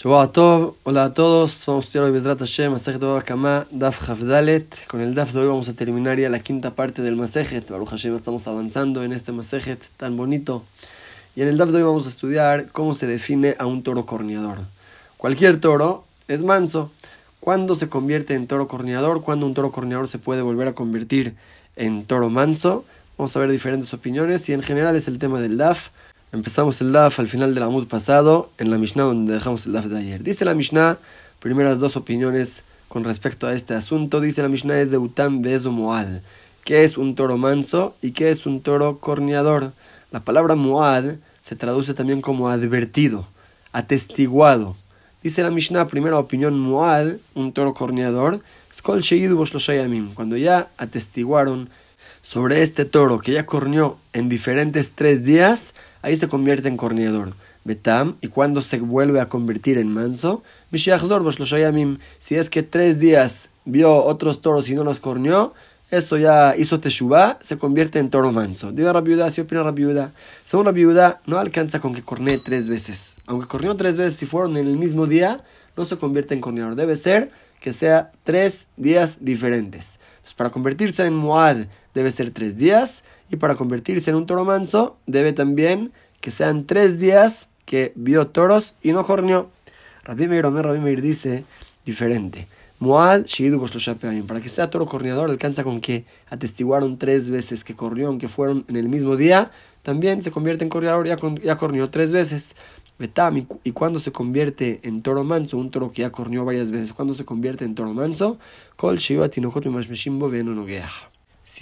Tov, hola a todos, vamos a estudiar hoy Bezrat Hashem, Masejet Kama, Daf Hafdalet. Con el Daf de hoy vamos a terminar ya la quinta parte del Masejet. Baruch Hashem, estamos avanzando en este Masejet tan bonito. Y en el Daf de hoy vamos a estudiar cómo se define a un toro corneador. Cualquier toro es manso. ¿Cuándo se convierte en toro corneador? ¿Cuándo un toro corneador se puede volver a convertir en toro manso? Vamos a ver diferentes opiniones y en general es el tema del DAF. Empezamos el DAF al final del Amud pasado, en la Mishnah donde dejamos el DAF de ayer. Dice la Mishnah, primeras dos opiniones con respecto a este asunto. Dice la Mishnah es de Utam Bezo Moad. ¿Qué es un toro manso y qué es un toro corneador? La palabra Moad se traduce también como advertido, atestiguado. Dice la Mishnah, primera opinión, Moad, un toro corneador, cuando ya atestiguaron sobre este toro que ya corneó en diferentes tres días, ahí se convierte en corneador. Betam, y cuando se vuelve a convertir en manso, si es que tres días vio otros toros y no los corneó, eso ya hizo Teshuvah, se convierte en toro manso. Diga Rabiuda, si opina Rabiuda. Según Rabiuda, no alcanza con que cornee tres veces. Aunque corneó tres veces, si fueron en el mismo día, no se convierte en corneador. Debe ser que sea tres días diferentes. Entonces, para convertirse en Muad debe ser tres días y para convertirse en un toro manso debe también que sean tres días que vio toros y no corneó. Rabbi Meir Omer, Rabbi Meir dice diferente. Muad Shidu Para que sea toro corneador alcanza con que atestiguaron tres veces que corrió, aunque fueron en el mismo día, también se convierte en corneador, ya, ya corneó tres veces. Betam, y cuando se convierte en toro manso, un toro que ya corneó varias veces, cuando se convierte en toro manso, Kol si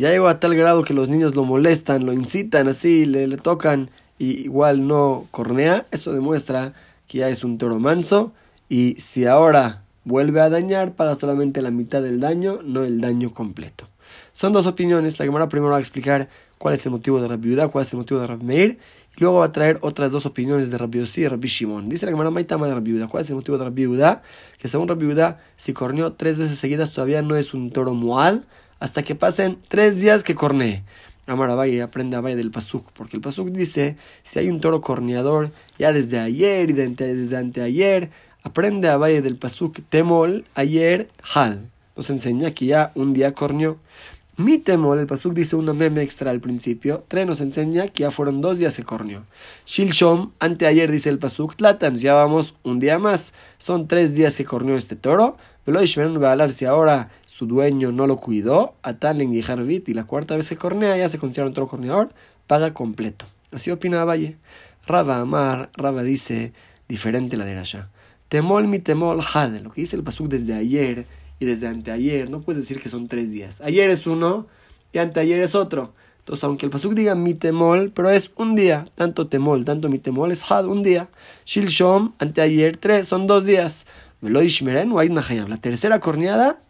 ya llegó a tal grado que los niños lo molestan, lo incitan así, le, le tocan igual no cornea, eso demuestra que ya es un toro manso y si ahora vuelve a dañar, paga solamente la mitad del daño, no el daño completo. Son dos opiniones, la Gemara primero va a explicar cuál es el motivo de Rabbi Yehuda, cuál es el motivo de Rabbi Meir, y luego va a traer otras dos opiniones de Rabbi y Rabbi Shimon. Dice la Gemara Maitama de Rabbi Yehuda, ¿cuál es el motivo de Rabbi Yehuda? Que según Rabbi Yehuda, si corneó tres veces seguidas todavía no es un toro muad, hasta que pasen tres días que cornee. Aprende a del Pasuk, porque el Pasuk dice, si hay un toro corneador ya desde ayer y desde anteayer, aprende a Valle del Pasuk Temol, ayer, Hal. Nos enseña que ya un día corneó. Mi temol, el Pasuk dice una meme extra al principio. Tre nos enseña que ya fueron dos días que corneó. Shilshom, anteayer dice el Pasuk Tlatan, ya vamos un día más. Son tres días que corneó este toro. Si ahora su dueño no lo cuidó, Atan y Harvit, y la cuarta vez que cornea ya se considera otro corneador, paga completo. Así opina Valle. Raba Amar, Raba dice, diferente la de allá. Temol mi temol had, lo que dice el pasuk desde ayer y desde anteayer, no puedes decir que son tres días. Ayer es uno y anteayer es otro. Entonces, aunque el pasuk diga mi temol, pero es un día, tanto temol, tanto mi temol es had, un día. Shilshom, anteayer, tres, son dos días. La tercera corneada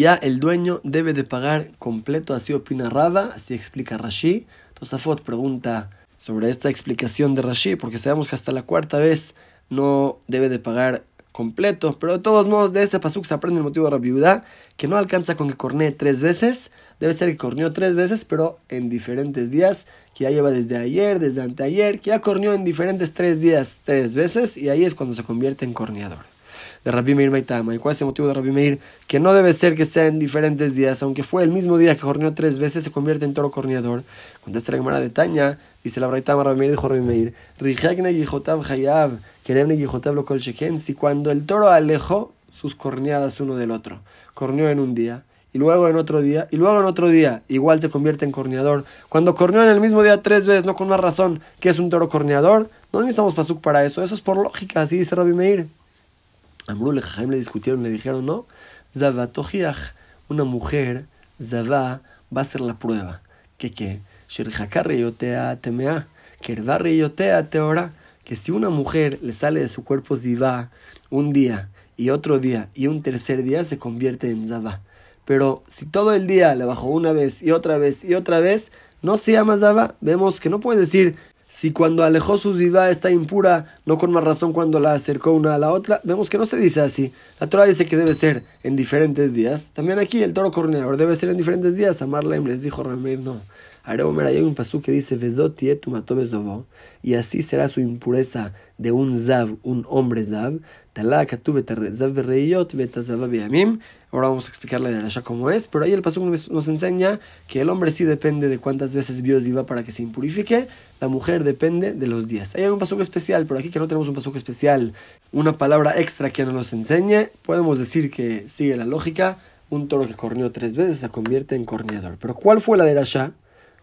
ya el dueño debe de pagar completo, así opina Raba, así explica Rashi. Tosafot pregunta sobre esta explicación de Rashi, porque sabemos que hasta la cuarta vez no debe de pagar completo, pero de todos modos de este pasuk se aprende el motivo de la viuda, que no alcanza con que cornee tres veces, debe ser que corneó tres veces, pero en diferentes días, que ya lleva desde ayer, desde anteayer, que ya corneó en diferentes tres días tres veces, y ahí es cuando se convierte en corneador de Rabbi Meir Maitama. ¿Y cuál es el motivo de Rabbi Meir? Que no debe ser que sea en diferentes días, aunque fue el mismo día que corneó tres veces, se convierte en toro corneador. Contesta la Gemara de Taña, dice la Braitama Rabbi Meir, dijo Rabbi Meir, Hayav, Lokol Sheken, si cuando el toro alejó sus corneadas uno del otro, corneó en un día, y luego en otro día, y luego en otro día, igual se convierte en corneador. Cuando corneó en el mismo día tres veces, no con una razón que es un toro corneador, no necesitamos pasuk para eso, eso es por lógica, así dice Rabbi Meir. Amrul Jaime le discutieron, le dijeron, no, Zavatojiach, una mujer, Zava, va a hacer la prueba. ¿Qué qué? teora, que si una mujer le sale de su cuerpo Ziva un día y otro día y un tercer día se convierte en Zava. Pero si todo el día le bajó una vez y otra vez y otra vez, no se llama Zava. Vemos que no puede decir si cuando alejó su zivá está impura, no con más razón cuando la acercó una a la otra, vemos que no se dice así. La Torah dice que debe ser en diferentes días. También aquí el toro corneador debe ser en diferentes días. Amarlem les dijo Ramir, no. Areomer, hay un pasú que dice, y así será su impureza de un zav, un hombre zav, Ahora vamos a explicarle la Rasha cómo es, pero ahí el Pasuk nos enseña que el hombre sí depende de cuántas veces vio Ziva para que se impurifique, la mujer depende de los días. Hay un Pasuk especial, pero aquí que no tenemos un Pasuk especial, una palabra extra que nos enseñe, podemos decir que sigue la lógica, un toro que corneó tres veces se convierte en corneador. Pero ¿cuál fue la de Rasha,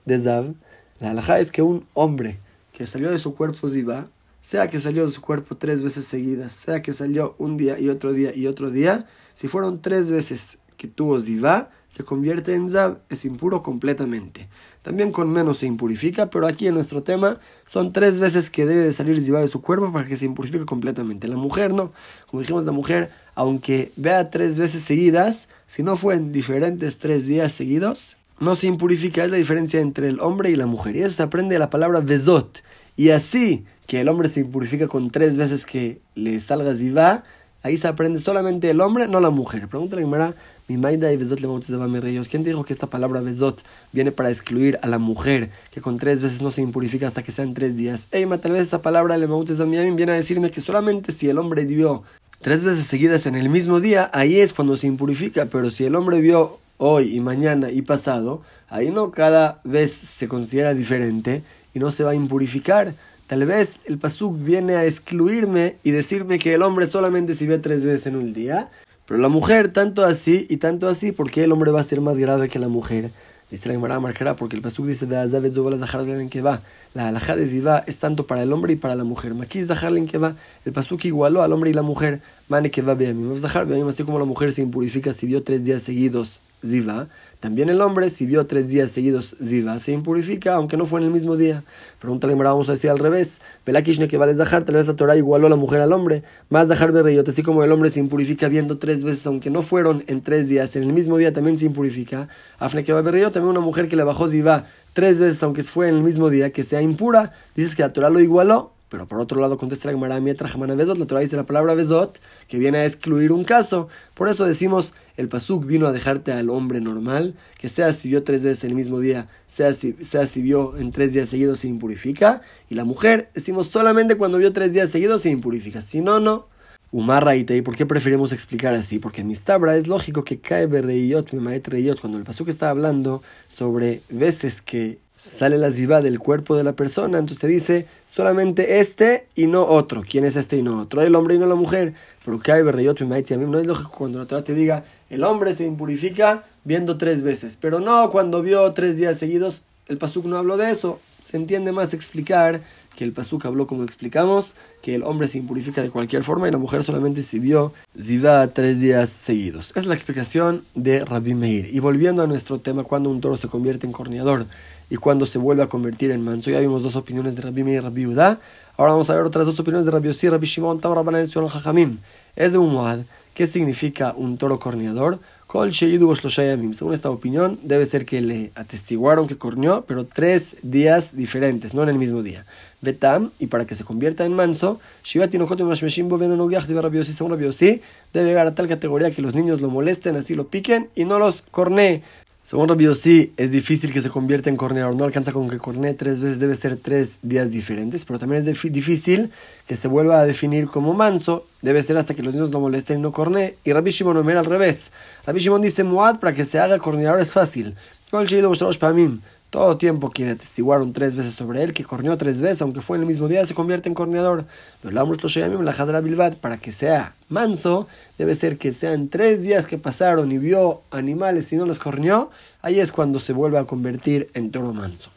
de Zav? La halajá es que un hombre que salió de su cuerpo Ziva, sea que salió de su cuerpo tres veces seguidas, sea que salió un día y otro día y otro día, si fueron tres veces que tuvo Ziva, se convierte en Zav, es impuro completamente. También con menos se impurifica, pero aquí en nuestro tema son tres veces que debe de salir Ziva de su cuerpo para que se impurifique completamente. La mujer no, como dijimos, la mujer, aunque vea tres veces seguidas, si no fue en diferentes tres días seguidos, no se impurifica. Es la diferencia entre el hombre y la mujer. Y eso se aprende de la palabra vezot. Y así que el hombre se impurifica con tres veces que le salga ziva, ahí se aprende solamente el hombre, no la mujer. Pregúntale a mi maida y vezot le ¿Quién dijo que esta palabra vezot viene para excluir a la mujer, que con tres veces no se impurifica hasta que sean tres días? Ey, tal vez esa palabra le viene a decirme que solamente si el hombre vio tres veces seguidas en el mismo día, ahí es cuando se impurifica, pero si el hombre vio hoy y mañana y pasado, ahí no cada vez se considera diferente y no se va a impurificar. Tal vez el pasuk viene a excluirme y decirme que el hombre solamente se ve tres veces en un día, pero la mujer tanto así y tanto así, porque el hombre va a ser más grave que la mujer. Dice la Gemara marcará porque el pasuk dice de que va. La alhaja de Ziva es tanto para el hombre y para la mujer. Maquis Zaharlen que va. El pasuk igualó al hombre y la mujer. Mane que va Beamim. Zahar así como la mujer se impurifica si vio tres días seguidos Ziva. También el hombre, si vio tres días seguidos Ziva, se impurifica, aunque no fue en el mismo día. Pregúntale, vamos a decir al revés. Pelakishne que vale Zahar, tal vez la Torah igualó a la mujer al hombre. Más Zahar Berreyot, así como el hombre se impurifica viendo tres veces, aunque no fueron en tres días, en el mismo día también se impurifica. Afne que va también una mujer que le bajó Ziva tres veces, aunque fue en el mismo día, que sea impura. Dices que la Torah lo igualó. Pero por otro lado, contesta la Gemara, Jamana Bezot, la Torah dice la palabra Bezot, que viene a excluir un caso. Por eso decimos, el Pasuk vino a dejarte al hombre normal, que sea si vio tres veces el mismo día, sea si, sea si vio en tres días seguidos se impurifica. Y la mujer, decimos solamente cuando vio tres días seguidos se impurifica. Si no, no. Umarra y ¿por qué preferimos explicar así? Porque en Mistabra es lógico que cae Berreyot, Reyot, cuando el Pasuk está hablando sobre veces que sale la ziva del cuerpo de la persona, entonces te dice solamente este y no otro. ¿Quién es este y no otro? El hombre y no la mujer. Pero hay berreyot a mí no es lógico cuando la Torah te diga el hombre se impurifica viendo tres veces, pero no cuando vio tres días seguidos. El pasuk no habló de eso. Se entiende más explicar que el pasuk habló como explicamos, que el hombre se impurifica de cualquier forma y la mujer solamente se vio ziva tres días seguidos. Es la explicación de Rabbi Meir. Y volviendo a nuestro tema, cuando un toro se convierte en corneador y cuando se vuelve a convertir en manso. Ya vimos dos opiniones de Rabbi Meir y Rabbi Udá. Ahora vamos a ver otras dos opiniones de Rabbi Yossi, Rabbi Shimon, Tam Rabbanan Jajamim. Es de un Muad. ¿Qué significa un toro corneador? Según esta opinión, debe ser que le atestiguaron que corneó, pero tres días diferentes, no en el mismo día. Betam, y para que se convierta en manso, debe llegar a tal categoría que los niños lo molesten, así lo piquen y no los cornee. Según Rabbi Yossi, es difícil que se convierta en corneador. No alcanza con que cornee tres veces, debe ser tres días diferentes. Pero también es difícil que se vuelva a definir como manso. Debe ser hasta que los niños lo molesten y no cornee. Y Rabbi Shimon mira al revés. Rabbi Shimon dice, Muad, para que se haga corneador es fácil. Todo tiempo quiere atestiguar un tres veces sobre él, que corneó tres veces, aunque fue en el mismo día, se convierte en corneador. Para que sea manso, debe ser que sean tres días que pasaron y vio animales y no los corneó, ahí es cuando se vuelve a convertir en toro manso.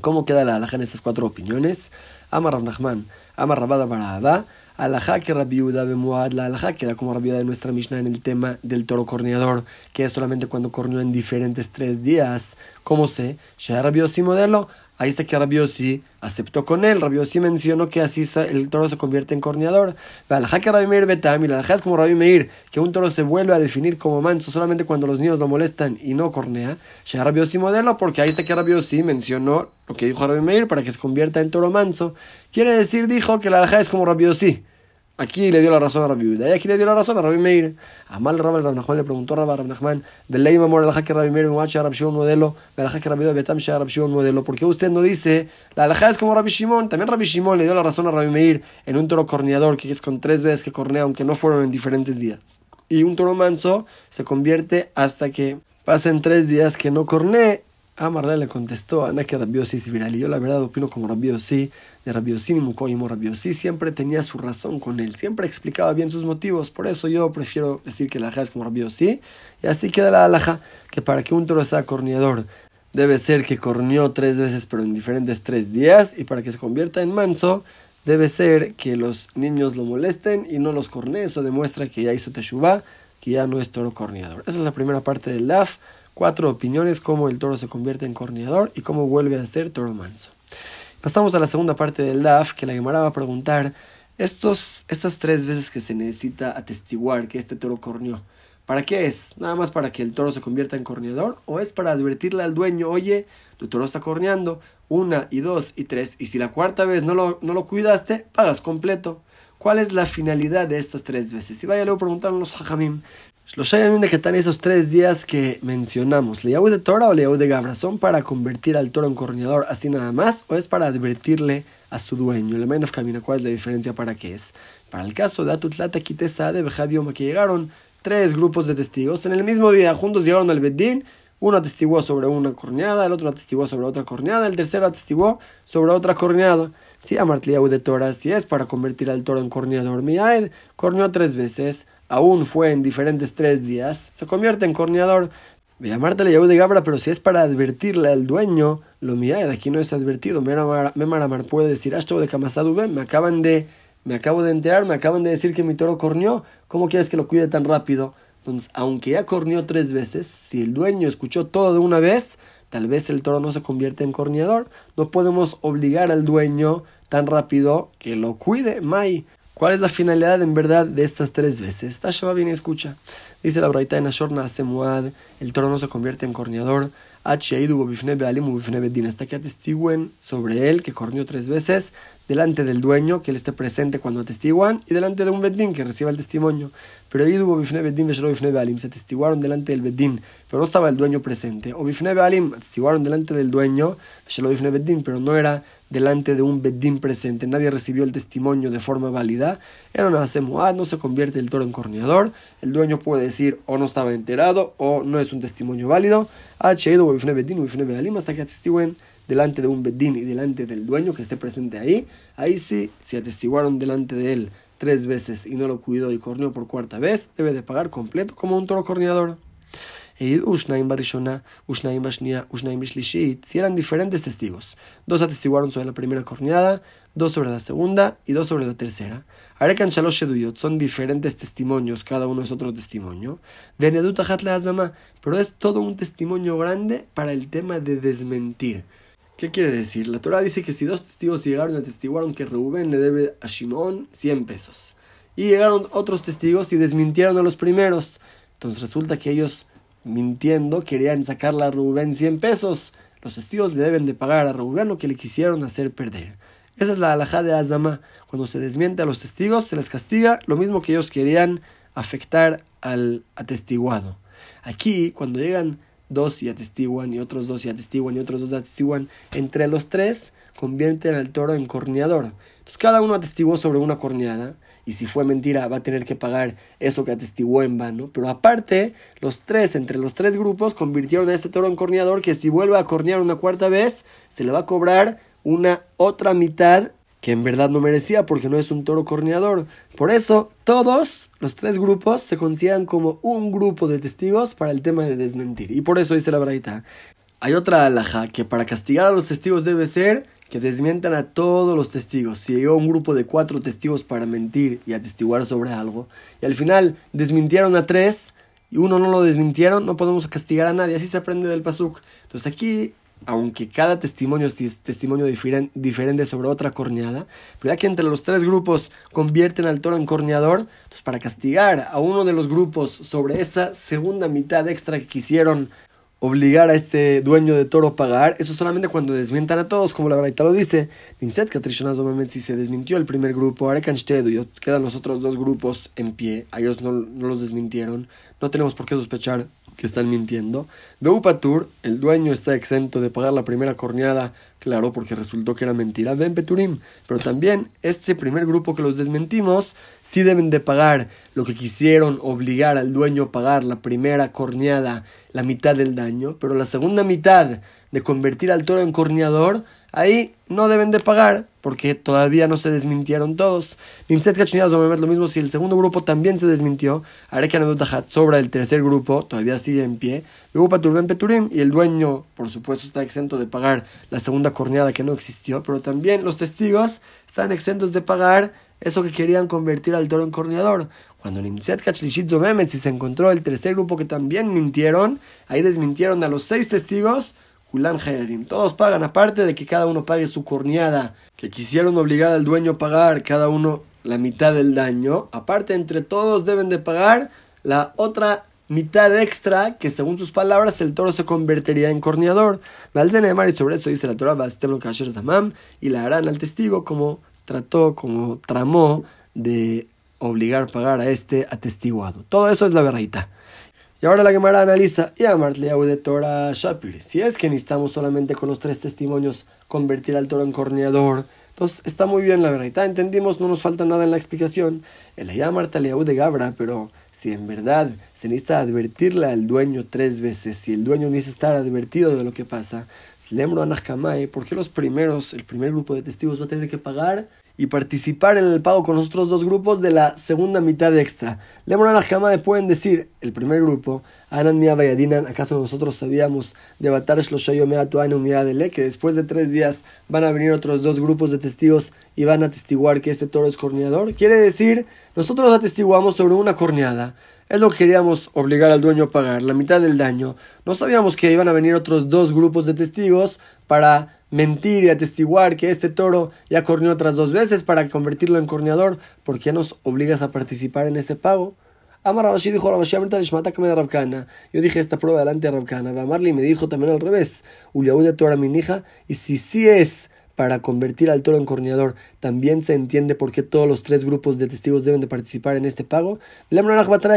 ¿Cómo queda la alhaja en estas cuatro opiniones? Amar Rav Nachman, Amar Rabada alhaja que Rabbi Bemuad, la alhaja que da como Rabbi de nuestra Mishnah en el tema del toro corneador, que es solamente cuando corneó en diferentes tres días. ¿Cómo sé? Ya Rabbi modelo, Ahí está que Rabiosi aceptó con él. Rabiosi mencionó que así el toro se convierte en corneador. La que Rabbi Meir Betam, y la es como Rabbi Meir, que un toro se vuelve a definir como manso solamente cuando los niños lo molestan y no cornea. Ya Rabiosi modelo, porque ahí está que Rabiosi mencionó lo que dijo Rabbi Meir para que se convierta en toro manso. Quiere decir, dijo que la alhaja es como Rabiosi. Aquí le dio la razón a Rabbi Yehuda y aquí le dio la razón a Rabbi Meir. Amal Rabbi Nachman le preguntó a Rabbi Nachman, de ley mamor el que Rabbi Meir muacha Rabbi Shimon modelo, el que Rabbi Yehuda betam Rabbi Shimon modelo. ¿Por qué usted no dice la alhaja es como Rabbi Shimon? También Rabbi Shimon le dio la razón a Rabbi Meir en un toro corneador que es con tres veces que cornea, aunque no fueron en diferentes días. Y un toro manso se convierte hasta que pasen tres días que no cornee Amarle le contestó, Ana que Rabiosi viral. Y yo la verdad opino como Rabiosi, de Rabiosi ni Mukoyimo Rabiosi siempre tenía su razón con él, siempre explicaba bien sus motivos. Por eso yo prefiero decir que la alhaja es como Rabiosi. Y así queda la alhaja, que para que un toro sea corneador, debe ser que corneó tres veces, pero en diferentes tres días. Y para que se convierta en manso, debe ser que los niños lo molesten y no los cornee. Eso demuestra que ya hizo Teshuvah, que ya no es toro corneador. Esa es la primera parte del LAF cuatro opiniones cómo el toro se convierte en corneador y cómo vuelve a ser toro manso. Pasamos a la segunda parte del DAF, que la Gemara va a preguntar, estos, estas tres veces que se necesita atestiguar que este toro corneó, ¿para qué es? ¿Nada más para que el toro se convierta en corneador? ¿O es para advertirle al dueño, oye, tu toro está corneando, una y dos y tres, y si la cuarta vez no lo, no lo cuidaste, pagas completo? ¿Cuál es la finalidad de estas tres veces? Y vaya luego preguntaron los hajamim. Los Shayamim de están esos tres días que mencionamos, ¿Leyahu de Torah o Leyahu de Gabra? ¿Son para convertir al toro en corneador así nada más o es para advertirle a su dueño? Le of camina, ¿cuál es la diferencia para qué es? Para el caso de Atutlata Kitesa de Bejadioma, que llegaron tres grupos de testigos en el mismo día, juntos llegaron al Bedín, uno atestiguó sobre una corneada, el otro atestiguó sobre otra corneada, el tercero atestiguó sobre otra corneada. Si Amartliahu de Torah, si es para convertir al toro en corneador, Miaed corneó tres veces aún fue en diferentes tres días, se convierte en corneador. Ve a Marta le de Gabra, pero si es para advertirle al dueño, lo de aquí no es advertido. Memaramar puede decir, Ashto de me acaban de, me acabo de enterar, me acaban de decir que mi toro corneó, ¿cómo quieres que lo cuide tan rápido? Entonces, aunque ya corneó tres veces, si el dueño escuchó todo de una vez, tal vez el toro no se convierte en corneador. No podemos obligar al dueño tan rápido que lo cuide, Mai. ¿Cuál es la finalidad en verdad de estas tres veces? Tashaba bien escucha. Dice la braita en Ashorna Semuad, el toro no se convierte en corneador. Hasta que atestiguen sobre él que corneó tres veces delante del dueño, que él esté presente cuando atestiguan, y delante de un bedín que reciba el testimonio. Pero se atestiguaron delante del bedín, pero no estaba el dueño presente. O atestiguaron delante del dueño, pero no era delante de un bedín presente. Nadie recibió el testimonio de forma válida. Era una semuad, no se convierte el toro en corneador. El dueño puede decir o no estaba enterado o no es un testimonio válido. Hasta que atestiguen delante de un bedín y delante del dueño que esté presente ahí, ahí sí, si atestiguaron delante de él tres veces y no lo cuidó y corneó por cuarta vez, debe de pagar completo como un toro corneador. Si eran diferentes testigos, dos atestiguaron sobre la primera corneada, dos sobre la segunda y dos sobre la tercera. Arekan Shalosh son diferentes testimonios, cada uno es otro testimonio. Pero es todo un testimonio grande para el tema de desmentir. ¿Qué quiere decir? La Torah dice que si dos testigos llegaron y atestiguaron que Reuben le debe a Shimón 100 pesos, y llegaron otros testigos y desmintieron a los primeros, entonces resulta que ellos, mintiendo, querían sacarle a Reuben 100 pesos. Los testigos le deben de pagar a Reuben lo que le quisieron hacer perder. Esa es la alhaja de Azama. Cuando se desmiente a los testigos, se les castiga lo mismo que ellos querían afectar al atestiguado. Aquí, cuando llegan dos y atestiguan, y otros dos y atestiguan, y otros dos atestiguan, entre los tres convierten al toro en corneador. Entonces cada uno atestiguó sobre una corneada, y si fue mentira va a tener que pagar eso que atestiguó en vano. Pero aparte, los tres, entre los tres grupos, convirtieron a este toro en corneador, que si vuelve a cornear una cuarta vez, se le va a cobrar una otra mitad que en verdad no merecía porque no es un toro corneador. Por eso, todos los tres grupos se consideran como un grupo de testigos para el tema de desmentir. Y por eso dice la braita. Hay otra alhaja que para castigar a los testigos debe ser que desmientan a todos los testigos. Si llegó un grupo de cuatro testigos para mentir y atestiguar sobre algo, y al final desmintieron a tres y uno no lo desmintieron, no podemos castigar a nadie. Así se aprende del pasuk. Entonces aquí aunque cada testimonio es testimonio diferente sobre otra corneada, pero ya que entre los tres grupos convierten al toro en corneador, entonces para castigar a uno de los grupos sobre esa segunda mitad extra que quisieron obligar a este dueño de toro a pagar, eso solamente cuando desmientan a todos, como la verdad lo dice. Si se desmintió el primer grupo, quedan los otros dos grupos en pie, a ellos no, no los desmintieron, no tenemos por qué sospechar que están mintiendo. Beupatur, el dueño está exento de pagar la primera corneada, claro, porque resultó que era mentira. Ben Peturim, pero también este primer grupo que los desmentimos, sí deben de pagar lo que quisieron obligar al dueño a pagar la primera corneada, la mitad del daño, pero la segunda mitad de convertir al toro en corneador, ahí no deben de pagar porque todavía no se desmintieron todos. Lo mismo si el segundo grupo también se desmintió, sobra el tercer grupo, todavía sigue en pie, Peturim y el dueño, por supuesto, está exento de pagar la segunda corneada que no existió, pero también los testigos están exentos de pagar eso que querían convertir al toro en corneador. Cuando Nimset si se encontró el tercer grupo que también mintieron, ahí desmintieron a los seis testigos, todos pagan, aparte de que cada uno pague su corneada, que quisieron obligar al dueño a pagar cada uno la mitad del daño, aparte entre todos deben de pagar la otra mitad extra, que según sus palabras el toro se convertiría en corneador. Y sobre eso dice la Torah, y la harán al testigo como trató, como tramó de obligar a pagar a este atestiguado. Todo eso es la verdad. Y ahora la Gemara analiza, y amarle de Torah Shapir. Si es que necesitamos solamente con los tres testimonios convertir al toro en corneador, entonces está muy bien la verdad. Entendimos, no nos falta nada en la explicación. El Ayamart de Gabra, pero si en verdad se necesita advertirle al dueño tres veces, si el dueño necesita estar advertido de lo que pasa, si lembro a ¿por qué los primeros, el primer grupo de testigos va a tener que pagar y participar en el pago con los otros dos grupos de la segunda mitad extra. Lemon de pueden decir, el primer grupo, Anan Mia Vayadinan, ¿acaso nosotros sabíamos de Batar Dele, que después de tres días van a venir otros dos grupos de testigos y van a atestiguar que este toro es corneador? Quiere decir, nosotros atestiguamos sobre una corneada. Es lo que queríamos obligar al dueño a pagar, la mitad del daño. No sabíamos que iban a venir otros dos grupos de testigos para mentir y atestiguar que este toro ya corneó otras dos veces para convertirlo en corneador, ¿por qué nos obligas a participar en este pago? Amar Rabashi dijo Rabashi, da Rabkana. Yo dije esta prueba delante de Rabkana. Amarli me dijo también al revés. de Torah mi hija. Y si sí es para convertir al toro en corneador, también se entiende por qué todos los tres grupos de testigos deben de participar en este pago. Le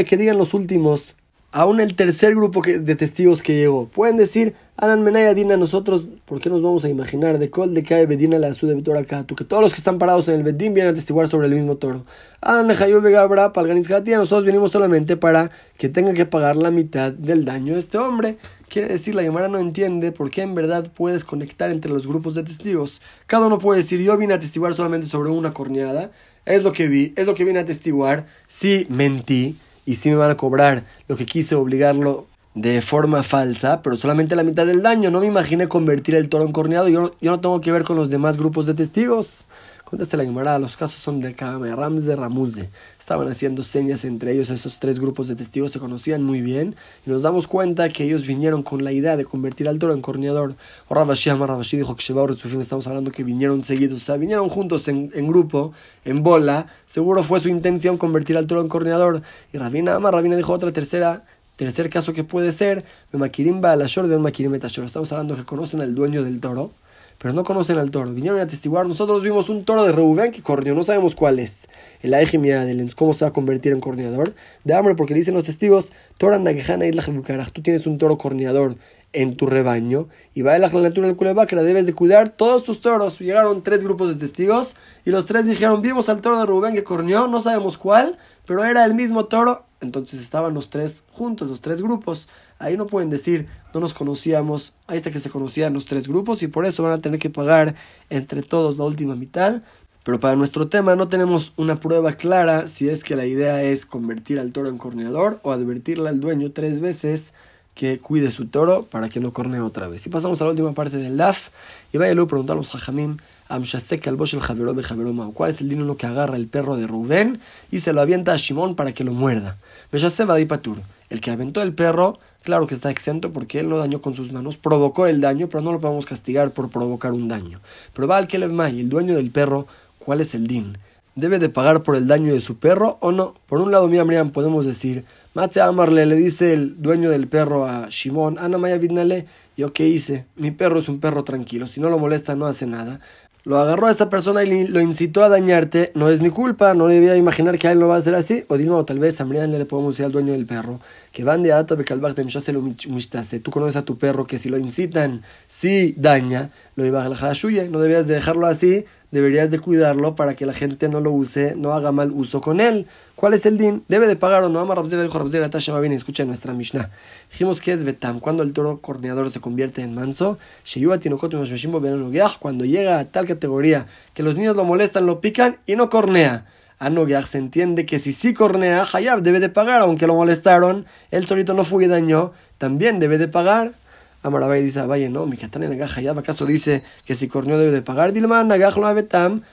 que digan los últimos aún el tercer grupo de testigos que llegó. Pueden decir, Anan Menaya Dina, nosotros, ¿por qué nos vamos a imaginar de Kol de Kae Bedina la su de? Tú que todos los que están parados en el Bedín vienen a testiguar sobre el mismo toro. Anan Lejayo Vegabra, Palganis nosotros venimos solamente para que tenga que pagar la mitad del daño de este hombre. Quiere decir, la Gemara no entiende por qué en verdad puedes conectar entre los grupos de testigos. Cada uno puede decir, yo vine a testiguar solamente sobre una corneada, es lo que vi, es lo que vine a testiguar, sí mentí y sí me van a cobrar. Lo que quise obligarlo de forma falsa, pero solamente la mitad del daño. No me imaginé convertir el toro en corneado. Yo, yo no tengo que ver con los demás grupos de testigos. Conteste la Gemara, los casos son de Kame, Ramze, Ramuzde. Estaban haciendo señas entre ellos, esos tres grupos de testigos se conocían muy bien y nos damos cuenta que ellos vinieron con la idea de convertir al toro en corneador. O Rabashi Rabashi dijo que fin estamos hablando que vinieron seguidos, o sea, vinieron juntos en, en, grupo, en bola. Seguro fue su intención convertir al toro en corneador. Y Rabina Amar, Rabina dijo otra tercera Tercer caso que puede ser, Memakirimba la de un Makirim Estamos hablando que conocen al dueño del toro pero no conocen al toro. Vinieron a testiguar, nosotros vimos un toro de Reubén que corneó, no sabemos cuál es. El Aejimia de cómo se va a convertir en corneador. De hambre, porque dicen los testigos, Tora Nagejana tú tienes un toro corneador en tu rebaño y va a la natura del culebacra, debes de cuidar todos tus toros. Llegaron tres grupos de testigos y los tres dijeron, vimos al toro de Rubén que corneó, no sabemos cuál, pero era el mismo toro. Entonces estaban los tres juntos, los tres grupos. Ahí no pueden decir, no nos conocíamos, ahí está que se conocían los tres grupos y por eso van a tener que pagar entre todos la última mitad. Pero para nuestro tema no tenemos una prueba clara si es que la idea es convertir al toro en corneador o advertirle al dueño tres veces que cuide su toro para que no cornee otra vez. Y pasamos a la última parte del DAF, y vaya luego preguntarnos a Jamim, ¿cuál es el dinero que agarra el perro de Rubén y se lo avienta a Shimón para que lo muerda? El que aventó el perro, claro que está exento porque él no dañó con sus manos, provocó el daño, pero no lo podemos castigar por provocar un daño. Pero va al Kelevmay, el dueño del perro, ¿cuál es el din? ¿Debe de pagar por el daño de su perro o no? Por un lado, Miriam, podemos decir, Matze Amarle le dice el dueño del perro a Shimon, Ana Maya Vidnale, ¿yo qué hice? Mi perro es un perro tranquilo, si no lo molesta no hace nada lo agarró a esta persona y lo incitó a dañarte, no es mi culpa, no debía imaginar que a él lo va a hacer así. O digo, tal vez a le podemos decir al dueño del perro, que van de ata de Tú conoces a tu perro que si lo incitan, si daña, lo iba a la suya. No debías de dejarlo así, deberías de cuidarlo para que la gente no lo use, no haga mal uso con él. ¿Cuál es el din? ¿Debe de pagar o no? Amar Rabzera dijo Rabzera Tasha bien, escucha nuestra Mishnah. Dijimos que es Betam, cuando el toro corneador se convierte en manso, cuando llega a tal categoría que los niños lo molestan, lo pican y no cornea. Anogeach se entiende que si sí cornea, Hayab debe de pagar, aunque lo molestaron, él solito no fue y dañó, también debe de pagar. Amarabay dice a Valle, no, mi katana nagaja ya, ¿acaso dice que si corneo debe de pagar? Dilman, nagaj lo abetam,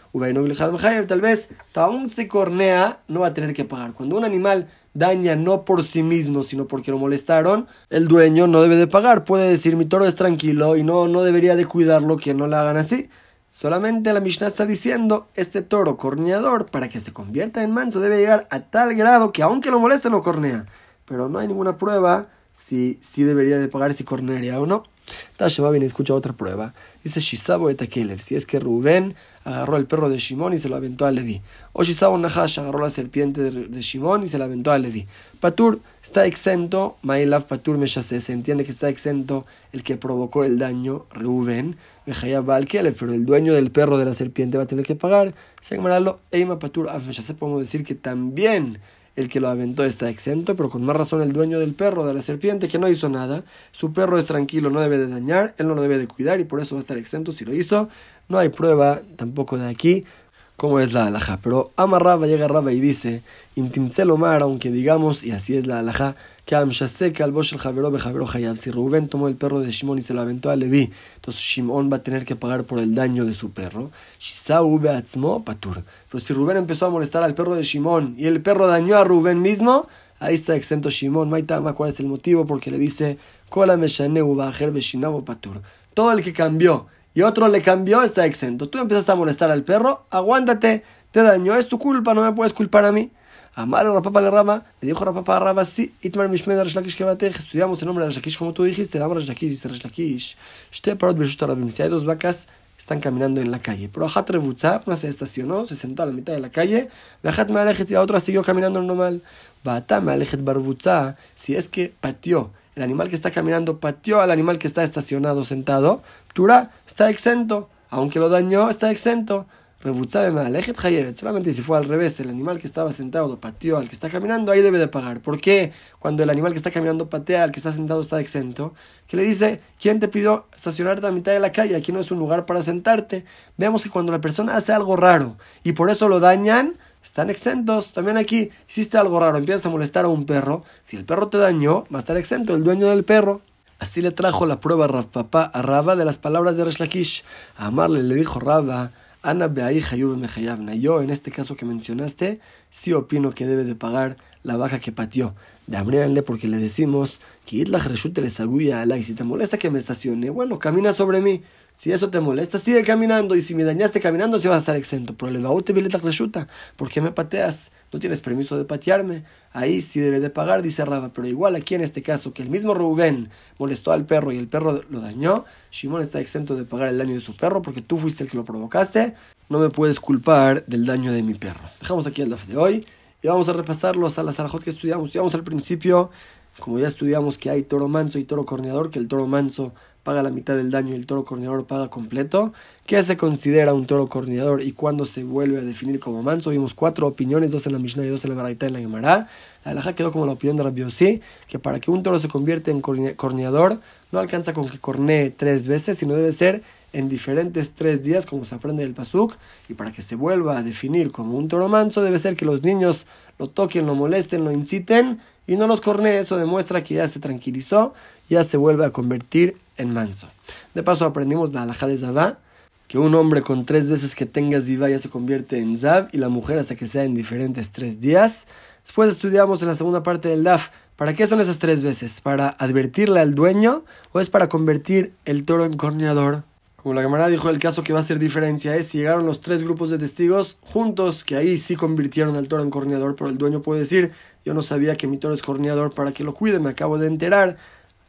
tal vez, aún si cornea, no va a tener que pagar. Cuando un animal daña no por sí mismo, sino porque lo molestaron, el dueño no debe de pagar. Puede decir, mi toro es tranquilo y no, no debería de cuidarlo, que no lo hagan así. Solamente la Mishnah está diciendo, este toro corneador, para que se convierta en manso, debe llegar a tal grado que aunque lo moleste, no cornea. Pero no hay ninguna prueba si, si debería de pagar si cornearía o no. Tashema viene escucha otra prueba. Dice Shisabo etakelev. Si es que Rubén agarró el perro de Shimón y se lo aventó a Levi. O Shisabo Nahash agarró la serpiente de, Shimón y se la aventó a Levi. Patur está exento. Mailav Patur Meshase. Se entiende que está exento el que provocó el daño, Rubén. Pero el dueño del perro de la serpiente va a tener que pagar. Se Eima Patur Meshase. Podemos decir que también el que lo aventó está exento, pero con más razón el dueño del perro, de la serpiente, que no hizo nada, su perro es tranquilo, no debe de dañar, él no lo debe de cuidar y por eso va a estar exento si lo hizo. No hay prueba tampoco de aquí cómo es la alhaja. Pero Amarraba llega Raba y dice, Intimcelomar, aunque digamos, y así es la alhaja, que Amshasek al Bosh el Javero Javero Hayab. Si Rubén tomó el perro de Shimon y se lo aventó a Levi, entonces Shimon va a tener que pagar por el daño de su perro. Shisau Beatzmo Patur. Pero si Rubén empezó a molestar al perro de Shimon y el perro dañó a Rubén mismo, ahí está exento Shimon. Maitama, ¿cuál es el motivo? Porque le dice, Kola Patur. Todo el que cambió y otro le cambió, está exento. Tú empezaste a molestar al perro, aguántate, te dañó, es tu culpa, no me puedes culpar a mí. Amar a Rapapa le Rama, le dijo Rapapa a Rama, sí, Itmar Mishmed Rashlakish que batej, estudiamos el nombre de Rashlakish como tú dijiste, el nombre de Rashlakish dice Rashlakish, Shte parot Rabim, si hay dos vacas, están caminando en la calle. Pero Ahat Revutza, una se estacionó, se sentó a la mitad de la calle, me alejet y la otra siguió caminando normal. Bata me alejet Barbutza, si es que pateó, el animal que está caminando pateó al animal que está estacionado sentado, Tura está exento, aunque lo dañó, está exento. Solamente si fue al revés, el animal que estaba sentado pateó al que está caminando, ahí debe de pagar. ¿Por qué cuando el animal que está caminando patea al que está sentado está exento? Que le dice, ¿quién te pidió estacionarte a mitad de la calle? Aquí no es un lugar para sentarte. Veamos que cuando la persona hace algo raro y por eso lo dañan, están exentos. También aquí hiciste algo raro, empiezas a molestar a un perro. Si el perro te dañó, va a estar exento el dueño del perro. Así le trajo la prueba a papá a Raba de las palabras de Resh Lakish. A Amarle le dijo Raba, Ana Yo, en este caso que mencionaste, sí opino que debe de pagar la vaca que pateó. De porque le decimos que y si te molesta que me estacione, bueno, camina sobre mí. Si eso te molesta, sigue caminando. Y si me dañaste caminando, sí vas a estar exento. Pero le te la reshuta. ¿Por qué me pateas? No tienes permiso de patearme. Ahí sí debe de pagar, dice Raba. Pero igual aquí en este caso, que el mismo Rubén molestó al perro y el perro lo dañó, Shimon está exento de pagar el daño de su perro porque tú fuiste el que lo provocaste. No me puedes culpar del daño de mi perro. Dejamos aquí el DAF de hoy y vamos a repasar los las que estudiamos. Estudiamos al principio, como ya estudiamos que hay toro manso y toro corneador, que el toro manso paga la mitad del daño y el toro corneador paga completo. ¿Qué se considera un toro corneador y cuándo se vuelve a definir como manso? Vimos cuatro opiniones, dos en la Mishnah y dos en la Baraita en la Gemara. La quedó como la opinión de Rabbi que para que un toro se convierta en corneador no alcanza con que cornee tres veces, sino debe ser en diferentes tres días, como se aprende del Pasuk, y para que se vuelva a definir como un toro manso, debe ser que los niños lo toquen, lo molesten, lo inciten y no los cornee. Eso demuestra que ya se tranquilizó, ya se vuelve a convertir en manso. De paso aprendimos la alhaja de Zabá, que un hombre con tres veces que tenga Zivá ya se convierte en Zav y la mujer hasta que sea en diferentes tres días. Después estudiamos en la segunda parte del DAF, ¿para qué son esas tres veces? ¿Para advertirle al dueño o es para convertir el toro en corneador? Como la camarada dijo, el caso que va a hacer diferencia es si llegaron los tres grupos de testigos juntos, que ahí sí convirtieron al toro en corneador, pero el dueño puede decir, yo no sabía que mi toro es corneador para que lo cuide, me acabo de enterar.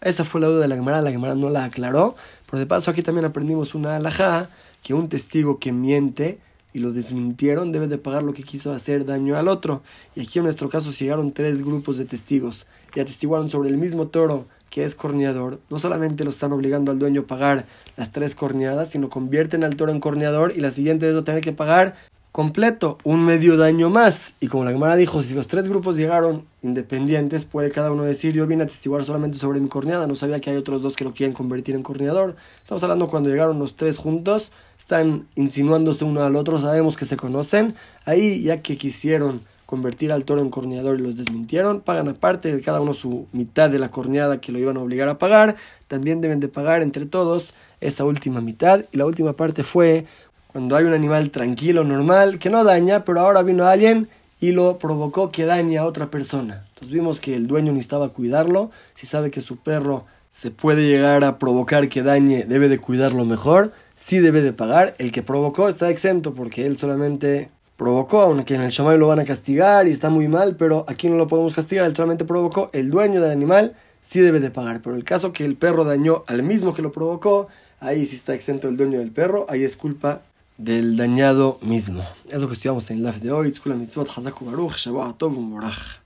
Esa fue la duda de la camarada, la camarada no la aclaró. Pero de paso aquí también aprendimos una alajá, que un testigo que miente y lo desmintieron debe de pagar lo que quiso hacer daño al otro. Y aquí en nuestro caso llegaron tres grupos de testigos y atestiguaron sobre el mismo toro que es corneador, no solamente lo están obligando al dueño a pagar las tres corneadas, sino convierten al toro en corneador y la siguiente vez lo tiene que pagar completo, un medio daño más. Y como la Gemara dijo, si los tres grupos llegaron independientes, puede cada uno decir, yo vine a testiguar solamente sobre mi corneada, no sabía que hay otros dos que lo quieren convertir en corneador. Estamos hablando cuando llegaron los tres juntos, están insinuándose uno al otro, sabemos que se conocen. Ahí, ya que quisieron convertir al toro en corneador y los desmintieron, pagan aparte de cada uno su mitad de la corneada que lo iban a obligar a pagar, también deben de pagar entre todos esa última mitad y la última parte fue cuando hay un animal tranquilo, normal, que no daña, pero ahora vino alguien y lo provocó que dañe a otra persona. Entonces vimos que el dueño necesitaba cuidarlo, si sabe que su perro se puede llegar a provocar que dañe, debe de cuidarlo mejor, sí debe de pagar, el que provocó está exento porque él solamente provocó, aunque en el Shamay lo van a castigar y está muy mal, pero aquí no lo podemos castigar, él solamente provocó, el dueño del animal sí debe de pagar, pero el caso que el perro dañó al mismo que lo provocó, ahí sí está exento el dueño del perro, ahí es culpa del dañado mismo. Es lo que estudiamos en el live de hoy. Baruch, Tov.